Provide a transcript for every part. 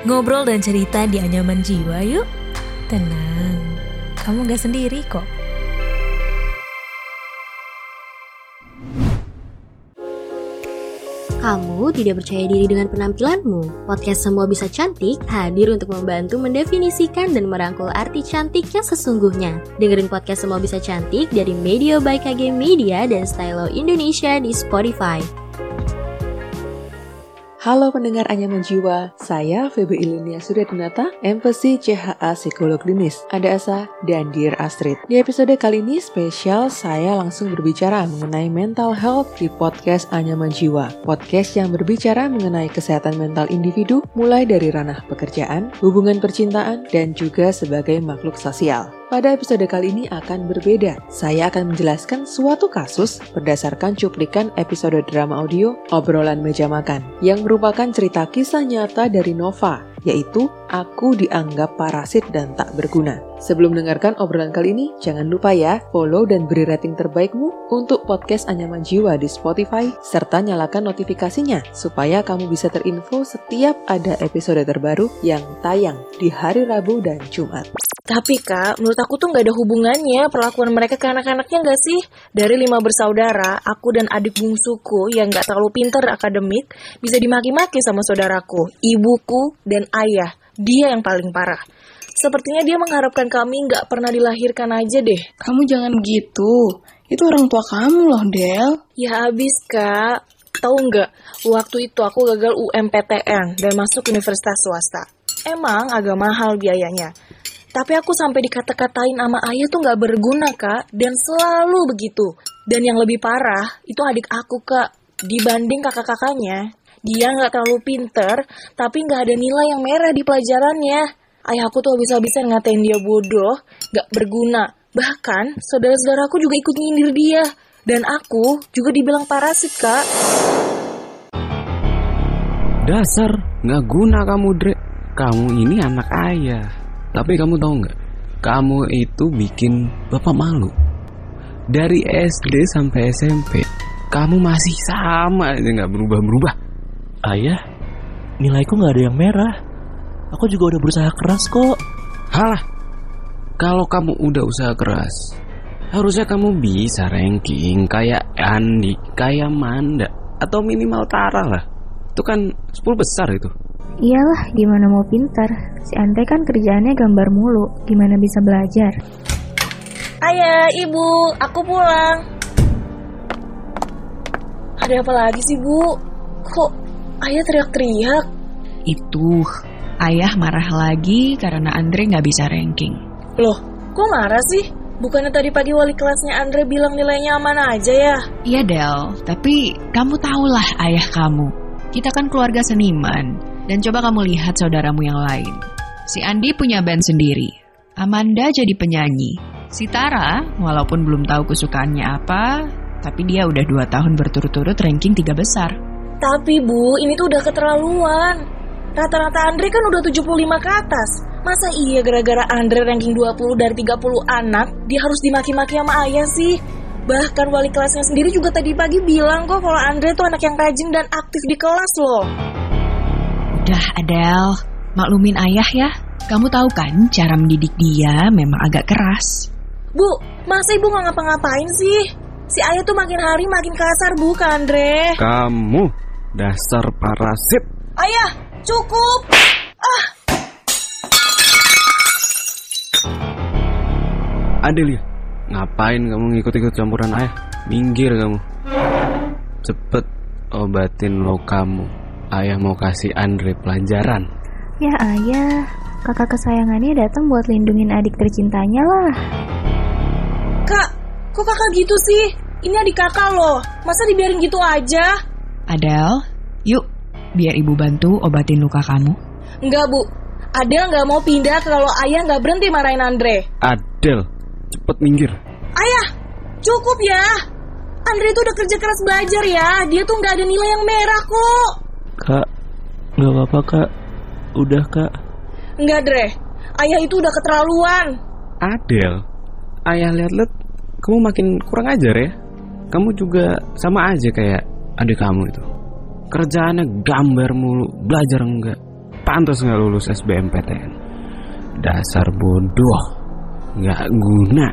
Ngobrol dan cerita di anyaman jiwa yuk. Tenang, kamu gak sendiri kok. Kamu tidak percaya diri dengan penampilanmu? Podcast Semua Bisa Cantik hadir untuk membantu mendefinisikan dan merangkul arti cantik yang sesungguhnya. Dengerin podcast Semua Bisa Cantik dari Media by KG Media dan Stylo Indonesia di Spotify. Halo pendengar Anyaman Jiwa, saya Feby Ilinia Suryadinata, Empathy CHA Psikolog Klinis, Ada Asa, dan Dear Astrid. Di episode kali ini spesial saya langsung berbicara mengenai mental health di podcast Anyaman Jiwa. Podcast yang berbicara mengenai kesehatan mental individu mulai dari ranah pekerjaan, hubungan percintaan, dan juga sebagai makhluk sosial. Pada episode kali ini akan berbeda. Saya akan menjelaskan suatu kasus berdasarkan cuplikan episode drama audio Obrolan Meja Makan yang merupakan cerita kisah nyata dari Nova, yaitu Aku Dianggap Parasit dan Tak Berguna. Sebelum mendengarkan obrolan kali ini, jangan lupa ya follow dan beri rating terbaikmu untuk podcast Anyaman Jiwa di Spotify, serta nyalakan notifikasinya supaya kamu bisa terinfo setiap ada episode terbaru yang tayang di hari Rabu dan Jumat. Tapi kak, menurut aku tuh nggak ada hubungannya perlakuan mereka ke anak-anaknya nggak sih? Dari lima bersaudara, aku dan adik bungsuku yang nggak terlalu pinter akademik bisa dimaki-maki sama saudaraku, ibuku, dan ayah. Dia yang paling parah. Sepertinya dia mengharapkan kami nggak pernah dilahirkan aja deh. Kamu jangan gitu. Itu orang tua kamu loh, Del. Ya habis kak. Tahu nggak, waktu itu aku gagal UMPTN dan masuk universitas swasta. Emang agak mahal biayanya. Tapi aku sampai dikata-katain sama ayah tuh nggak berguna kak, dan selalu begitu. Dan yang lebih parah, itu adik aku kak, dibanding kakak-kakaknya. Dia nggak terlalu pinter, tapi nggak ada nilai yang merah di pelajarannya. Ayahku tuh habis-habisan ngatain dia bodoh, nggak berguna. Bahkan, saudara-saudaraku juga ikut nyindir dia. Dan aku juga dibilang parasit, kak. Dasar, nggak guna kamu, Dre. Kamu ini anak ayah. Tapi kamu tahu nggak? Kamu itu bikin bapak malu. Dari SD sampai SMP, kamu masih sama aja nggak berubah-berubah. Ayah, nilaiku nggak ada yang merah. Aku juga udah berusaha keras kok. Halah, kalau kamu udah usaha keras, harusnya kamu bisa ranking kayak Andi, kayak Manda, atau minimal Tara lah. Itu kan 10 besar itu. Iyalah, gimana mau pintar? Si Ante kan kerjaannya gambar mulu, gimana bisa belajar? Ayah, ibu, aku pulang. Ada apa lagi sih, Bu? Kok ayah teriak-teriak? Itu, ayah marah lagi karena Andre nggak bisa ranking. Loh, kok marah sih? Bukannya tadi pagi wali kelasnya Andre bilang nilainya aman aja ya? Iya, Del. Tapi kamu tahulah ayah kamu. Kita kan keluarga seniman. Dan coba kamu lihat saudaramu yang lain. Si Andi punya band sendiri. Amanda jadi penyanyi. Si Tara, walaupun belum tahu kesukaannya apa, tapi dia udah dua tahun berturut-turut ranking tiga besar. Tapi Bu, ini tuh udah keterlaluan. Rata-rata Andre kan udah 75 ke atas. Masa iya gara-gara Andre ranking 20 dari 30 anak, dia harus dimaki-maki sama ayah sih? Bahkan wali kelasnya sendiri juga tadi pagi bilang kok kalau Andre tuh anak yang rajin dan aktif di kelas loh. Udah, Adele. Maklumin ayah ya. Kamu tahu kan cara mendidik dia memang agak keras. Bu, masa ibu nggak ngapa-ngapain sih? Si ayah tuh makin hari makin kasar bu ke Andre. Kamu dasar parasit. Ayah, cukup. Ah, Adelia, ngapain kamu ngikut-ikut campuran ayah? Minggir kamu. Cepet obatin lo kamu. Ayah mau kasih Andre pelajaran. Ya ayah, kakak kesayangannya datang buat lindungin adik tercintanya lah. kak, kok kakak gitu sih? Ini adik kakak loh. Masa dibiarin gitu aja? Adele, yuk biar ibu bantu obatin luka kamu. Enggak bu, Adel nggak mau pindah kalau ayah nggak berhenti marahin Andre. Adel, cepet minggir. Ayah, cukup ya. Andre tuh udah kerja keras belajar ya. Dia tuh nggak ada nilai yang merah kok. Kak, nggak apa-apa kak. Udah kak. Enggak, Dre. Ayah itu udah keterlaluan. Adel, ayah lihat-lihat kamu makin kurang ajar ya. Kamu juga sama aja kayak adik kamu itu. Kerjaannya gambar mulu, belajar enggak. pantas nggak lulus SBMPTN. Dasar bodoh, nggak guna.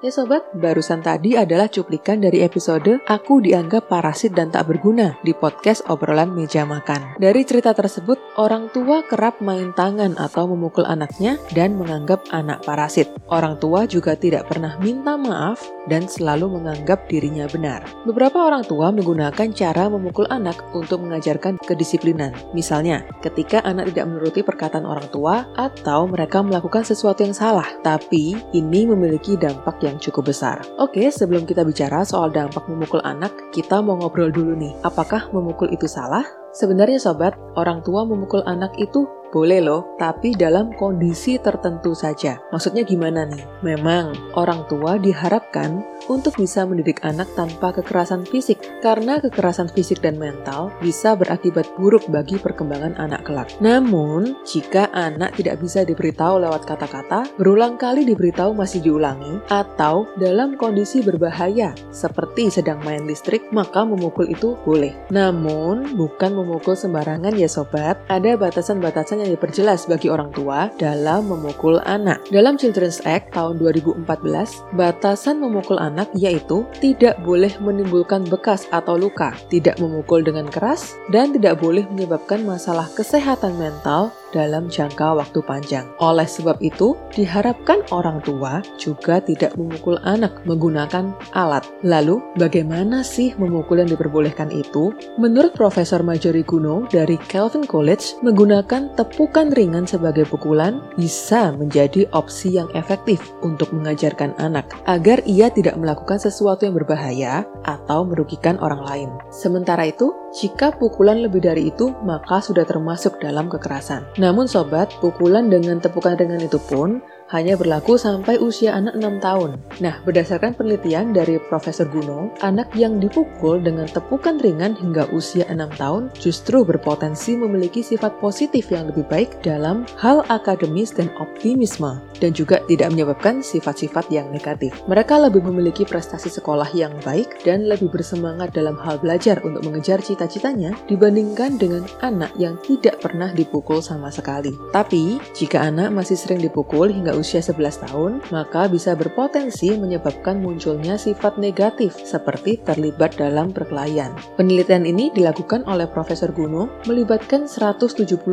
Ya sobat, barusan tadi adalah cuplikan dari episode Aku dianggap parasit dan tak berguna di podcast obrolan meja makan. Dari cerita tersebut, orang tua kerap main tangan atau memukul anaknya dan menganggap anak parasit. Orang tua juga tidak pernah minta maaf dan selalu menganggap dirinya benar. Beberapa orang tua menggunakan cara memukul anak untuk mengajarkan kedisiplinan. Misalnya, ketika anak tidak menuruti perkataan orang tua atau mereka melakukan sesuatu yang salah, tapi ini memiliki dampak yang yang cukup besar. Oke, sebelum kita bicara soal dampak memukul anak, kita mau ngobrol dulu nih. Apakah memukul itu salah? Sebenarnya sobat, orang tua memukul anak itu boleh loh, tapi dalam kondisi tertentu saja. Maksudnya gimana nih? Memang orang tua diharapkan untuk bisa mendidik anak tanpa kekerasan fisik, karena kekerasan fisik dan mental bisa berakibat buruk bagi perkembangan anak kelak. Namun, jika anak tidak bisa diberitahu lewat kata-kata, berulang kali diberitahu masih diulangi, atau dalam kondisi berbahaya seperti sedang main listrik, maka memukul itu boleh. Namun, bukan memukul sembarangan ya sobat, ada batasan-batasan yang diperjelas bagi orang tua dalam memukul anak. Dalam Children's Act tahun 2014, batasan memukul anak yaitu tidak boleh menimbulkan bekas atau luka, tidak memukul dengan keras, dan tidak boleh menyebabkan masalah kesehatan mental dalam jangka waktu panjang. Oleh sebab itu, diharapkan orang tua juga tidak memukul anak menggunakan alat. Lalu, bagaimana sih memukul yang diperbolehkan itu? Menurut Profesor Majori Guno dari Calvin College, menggunakan tepukan ringan sebagai pukulan bisa menjadi opsi yang efektif untuk mengajarkan anak agar ia tidak melakukan sesuatu yang berbahaya atau merugikan orang lain. Sementara itu, jika pukulan lebih dari itu, maka sudah termasuk dalam kekerasan. Namun sobat, pukulan dengan tepukan ringan itu pun hanya berlaku sampai usia anak 6 tahun. Nah, berdasarkan penelitian dari Profesor Guno, anak yang dipukul dengan tepukan ringan hingga usia 6 tahun justru berpotensi memiliki sifat positif yang lebih baik dalam hal akademis dan optimisme, dan juga tidak menyebabkan sifat-sifat yang negatif. Mereka lebih memiliki prestasi sekolah yang baik dan lebih bersemangat dalam hal belajar untuk mengejar cita-citanya dibandingkan dengan anak yang tidak pernah dipukul sekali. Tapi, jika anak masih sering dipukul hingga usia 11 tahun, maka bisa berpotensi menyebabkan munculnya sifat negatif seperti terlibat dalam perkelahian. Penelitian ini dilakukan oleh Profesor Guno melibatkan 179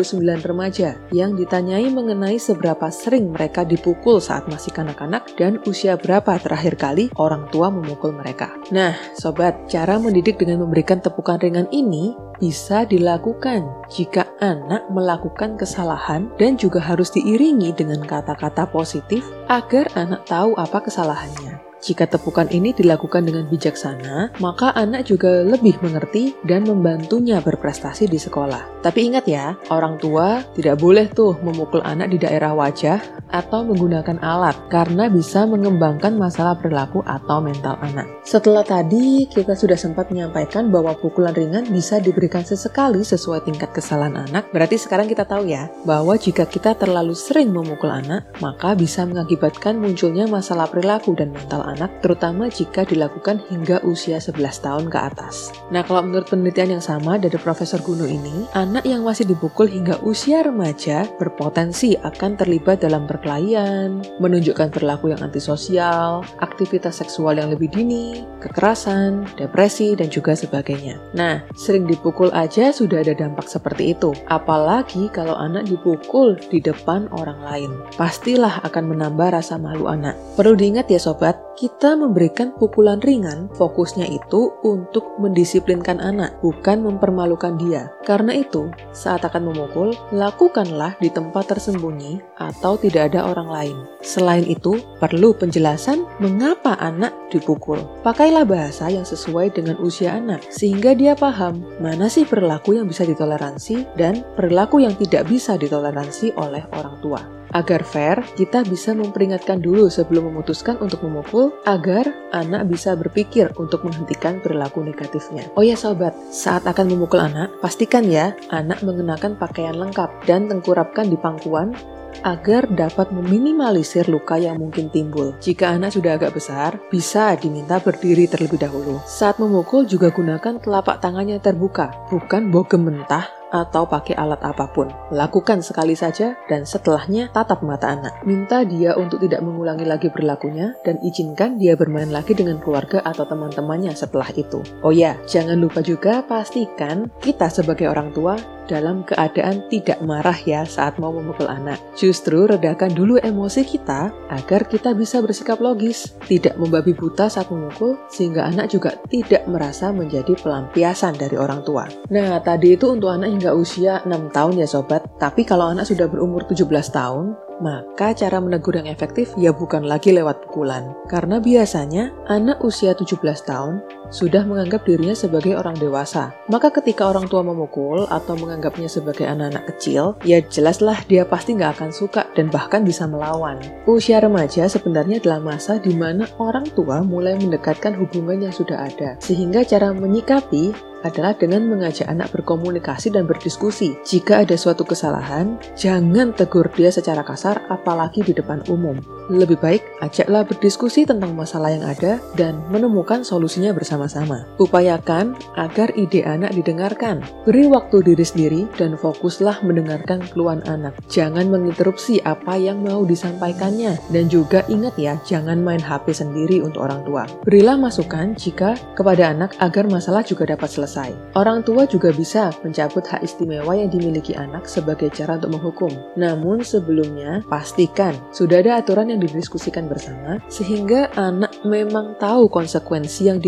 remaja yang ditanyai mengenai seberapa sering mereka dipukul saat masih kanak-kanak dan usia berapa terakhir kali orang tua memukul mereka. Nah, sobat, cara mendidik dengan memberikan tepukan ringan ini bisa dilakukan jika anak melakukan kesalahan dan juga harus diiringi dengan kata-kata positif agar anak tahu apa kesalahannya. Jika tepukan ini dilakukan dengan bijaksana, maka anak juga lebih mengerti dan membantunya berprestasi di sekolah. Tapi ingat ya, orang tua tidak boleh tuh memukul anak di daerah wajah atau menggunakan alat karena bisa mengembangkan masalah perilaku atau mental anak. Setelah tadi kita sudah sempat menyampaikan bahwa pukulan ringan bisa diberikan sesekali sesuai tingkat kesalahan anak, berarti sekarang kita tahu ya bahwa jika kita terlalu sering memukul anak, maka bisa mengakibatkan munculnya masalah perilaku dan mental anak, terutama jika dilakukan hingga usia 11 tahun ke atas. Nah, kalau menurut penelitian yang sama dari Profesor Guno ini, anak yang masih dipukul hingga usia remaja berpotensi akan terlibat dalam perkelahian, menunjukkan perilaku yang antisosial, aktivitas seksual yang lebih dini, kekerasan, depresi, dan juga sebagainya. Nah, sering dipukul aja sudah ada dampak seperti itu. Apalagi kalau anak dipukul di depan orang lain. Pastilah akan menambah rasa malu anak. Perlu diingat ya sobat, kita memberikan pukulan ringan, fokusnya itu untuk mendisiplinkan anak, bukan mempermalukan dia. Karena itu, saat akan memukul, lakukanlah di tempat tersembunyi atau tidak ada orang lain. Selain itu, perlu penjelasan mengapa anak dipukul. Pakailah bahasa yang sesuai dengan usia anak, sehingga dia paham mana sih perilaku yang bisa ditoleransi dan perilaku yang tidak bisa ditoleransi oleh orang tua. Agar fair, kita bisa memperingatkan dulu sebelum memutuskan untuk memukul agar anak bisa berpikir untuk menghentikan perilaku negatifnya. Oh ya sobat, saat akan memukul anak, pastikan ya anak mengenakan pakaian lengkap dan tengkurapkan di pangkuan agar dapat meminimalisir luka yang mungkin timbul. Jika anak sudah agak besar, bisa diminta berdiri terlebih dahulu. Saat memukul juga gunakan telapak tangannya terbuka, bukan bogem mentah atau pakai alat apa pun. Lakukan sekali saja dan setelahnya tatap mata anak. Minta dia untuk tidak mengulangi lagi berlakunya dan izinkan dia bermain lagi dengan keluarga atau teman-temannya setelah itu. Oh ya, jangan lupa juga pastikan kita sebagai orang tua dalam keadaan tidak marah ya saat mau memukul anak. Justru redakan dulu emosi kita agar kita bisa bersikap logis, tidak membabi buta saat memukul, sehingga anak juga tidak merasa menjadi pelampiasan dari orang tua. Nah, tadi itu untuk anak hingga usia 6 tahun ya sobat, tapi kalau anak sudah berumur 17 tahun, maka cara menegur yang efektif ya bukan lagi lewat pukulan. Karena biasanya anak usia 17 tahun sudah menganggap dirinya sebagai orang dewasa. Maka ketika orang tua memukul atau menganggapnya sebagai anak-anak kecil, ya jelaslah dia pasti nggak akan suka dan bahkan bisa melawan. Usia remaja sebenarnya adalah masa di mana orang tua mulai mendekatkan hubungan yang sudah ada. Sehingga cara menyikapi adalah dengan mengajak anak berkomunikasi dan berdiskusi. Jika ada suatu kesalahan, jangan tegur dia secara kasar, apalagi di depan umum. Lebih baik, ajaklah berdiskusi tentang masalah yang ada dan menemukan solusinya bersama-sama. Upayakan agar ide anak didengarkan. Beri waktu diri sendiri dan fokuslah mendengarkan keluhan anak. Jangan menginterupsi apa yang mau disampaikannya. Dan juga ingat ya, jangan main HP sendiri untuk orang tua. Berilah masukan jika kepada anak agar masalah juga dapat selesai. Orang tua juga bisa mencabut hak istimewa yang dimiliki anak sebagai cara untuk menghukum. Namun sebelumnya, pastikan sudah ada aturan yang didiskusikan bersama sehingga anak memang tahu konsekuensi yang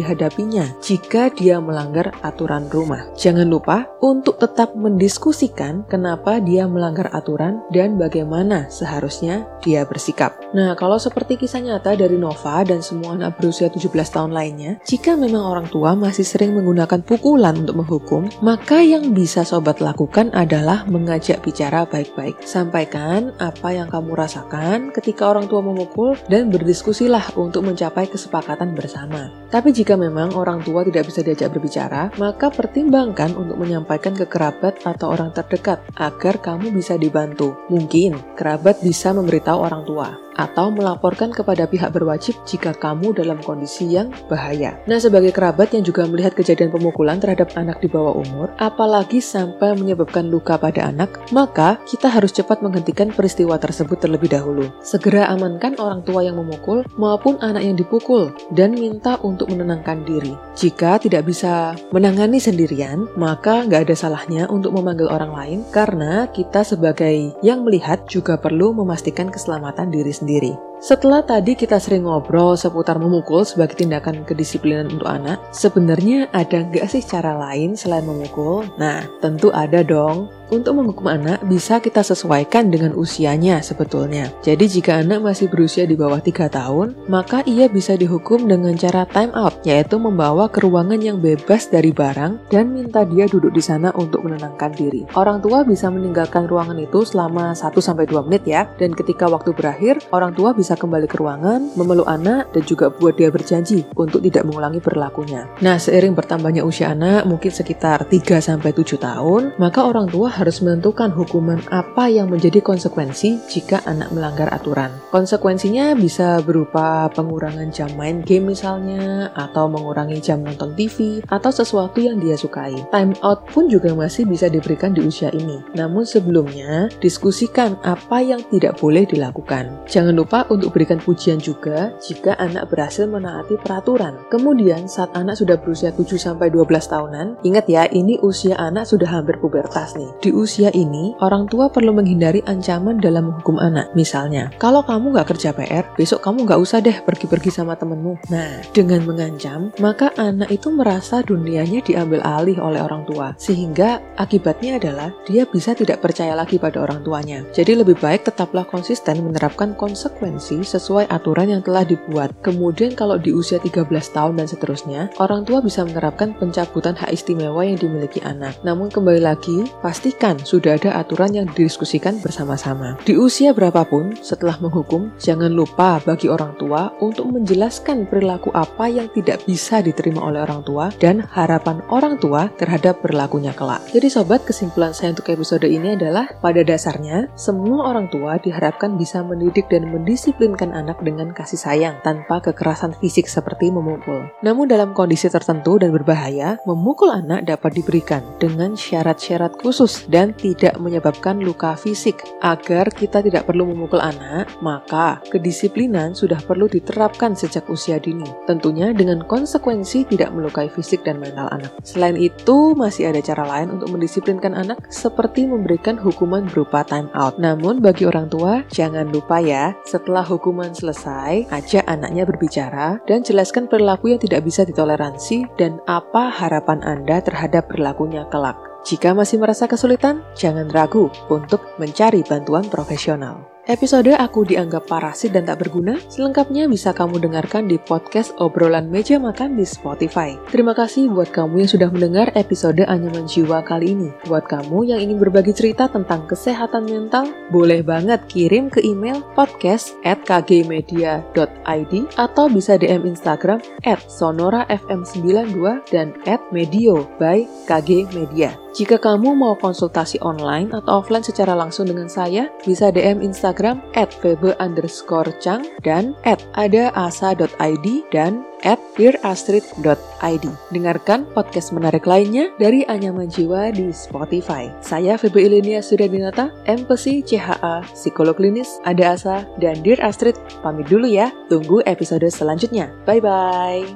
jika dia melanggar aturan rumah. Jangan lupa untuk tetap mendiskusikan kenapa dia melanggar aturan dan bagaimana seharusnya dia bersikap. Nah, kalau seperti kisah nyata dari Nova dan semua anak berusia 17 tahun lainnya, jika memang orang tua masih sering menggunakan pukul pukulan untuk menghukum, maka yang bisa sobat lakukan adalah mengajak bicara baik-baik. Sampaikan apa yang kamu rasakan ketika orang tua memukul dan berdiskusilah untuk mencapai kesepakatan bersama. Tapi jika memang orang tua tidak bisa diajak berbicara, maka pertimbangkan untuk menyampaikan ke kerabat atau orang terdekat agar kamu bisa dibantu. Mungkin kerabat bisa memberitahu orang tua atau melaporkan kepada pihak berwajib jika kamu dalam kondisi yang bahaya. Nah, sebagai kerabat yang juga melihat kejadian pemukulan terhadap anak di bawah umur, apalagi sampai menyebabkan luka pada anak, maka kita harus cepat menghentikan peristiwa tersebut terlebih dahulu. Segera amankan orang tua yang memukul maupun anak yang dipukul dan minta untuk menenangkan diri. Jika tidak bisa menangani sendirian, maka nggak ada salahnya untuk memanggil orang lain karena kita sebagai yang melihat juga perlu memastikan keselamatan diri sendiri sendiri. Setelah tadi kita sering ngobrol seputar memukul sebagai tindakan kedisiplinan untuk anak, sebenarnya ada nggak sih cara lain selain memukul? Nah, tentu ada dong. Untuk menghukum anak bisa kita sesuaikan dengan usianya sebetulnya. Jadi jika anak masih berusia di bawah 3 tahun, maka ia bisa dihukum dengan cara time out, yaitu membawa ke ruangan yang bebas dari barang dan minta dia duduk di sana untuk menenangkan diri. Orang tua bisa meninggalkan ruangan itu selama 1-2 menit ya, dan ketika waktu berakhir, orang tua bisa kembali ke ruangan, memeluk anak, dan juga buat dia berjanji untuk tidak mengulangi perilakunya. Nah, seiring bertambahnya usia anak, mungkin sekitar 3-7 tahun, maka orang tua harus menentukan hukuman apa yang menjadi konsekuensi jika anak melanggar aturan. Konsekuensinya bisa berupa pengurangan jam main game misalnya, atau mengurangi jam nonton TV, atau sesuatu yang dia sukai. Time out pun juga masih bisa diberikan di usia ini. Namun sebelumnya, diskusikan apa yang tidak boleh dilakukan. Jangan lupa untuk berikan pujian juga jika anak berhasil menaati peraturan. Kemudian saat anak sudah berusia 7-12 tahunan, ingat ya ini usia anak sudah hampir pubertas nih. Di di usia ini, orang tua perlu menghindari ancaman dalam menghukum anak. Misalnya, kalau kamu nggak kerja PR, besok kamu nggak usah deh pergi-pergi sama temenmu. Nah, dengan mengancam, maka anak itu merasa dunianya diambil alih oleh orang tua. Sehingga akibatnya adalah dia bisa tidak percaya lagi pada orang tuanya. Jadi lebih baik tetaplah konsisten menerapkan konsekuensi sesuai aturan yang telah dibuat. Kemudian kalau di usia 13 tahun dan seterusnya, orang tua bisa menerapkan pencabutan hak istimewa yang dimiliki anak. Namun kembali lagi, pasti pastikan sudah ada aturan yang didiskusikan bersama-sama. Di usia berapapun, setelah menghukum, jangan lupa bagi orang tua untuk menjelaskan perilaku apa yang tidak bisa diterima oleh orang tua dan harapan orang tua terhadap perilakunya kelak. Jadi sobat, kesimpulan saya untuk episode ini adalah pada dasarnya, semua orang tua diharapkan bisa mendidik dan mendisiplin mendisiplinkan anak dengan kasih sayang tanpa kekerasan fisik seperti memukul. Namun dalam kondisi tertentu dan berbahaya, memukul anak dapat diberikan dengan syarat-syarat khusus dan tidak menyebabkan luka fisik. Agar kita tidak perlu memukul anak, maka kedisiplinan sudah perlu diterapkan sejak usia dini. Tentunya dengan konsekuensi tidak melukai fisik dan mental anak. Selain itu, masih ada cara lain untuk mendisiplinkan anak seperti memberikan hukuman berupa time out. Namun bagi orang tua, jangan lupa ya, setelah hukuman selesai, ajak anaknya berbicara dan jelaskan perilaku yang tidak bisa ditoleransi dan apa harapan Anda terhadap perilakunya kelak. Jika masih merasa kesulitan, jangan ragu untuk mencari bantuan profesional. Episode Aku Dianggap Parasit dan Tak Berguna selengkapnya bisa kamu dengarkan di podcast Obrolan Meja Makan di Spotify. Terima kasih buat kamu yang sudah mendengar episode Anyaman Jiwa kali ini. Buat kamu yang ingin berbagi cerita tentang kesehatan mental, boleh banget kirim ke email podcast at atau bisa DM Instagram at sonorafm92 dan at medio by KG Media. Jika kamu mau konsultasi online atau offline secara langsung dengan saya, bisa DM Instagram at febe underscore cang dan at adaasa.id dan at dearastrid.id. Dengarkan podcast menarik lainnya dari Anyaman Jiwa di Spotify. Saya Febe Ilinia Suryadinata, empathy CHA, psikolog klinis, ada asa, dan Dear Astrid. Pamit dulu ya, tunggu episode selanjutnya. Bye-bye.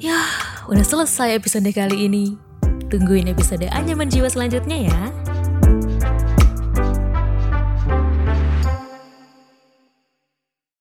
Yah, udah selesai episode kali ini. Tungguin episode Anyaman Jiwa selanjutnya ya.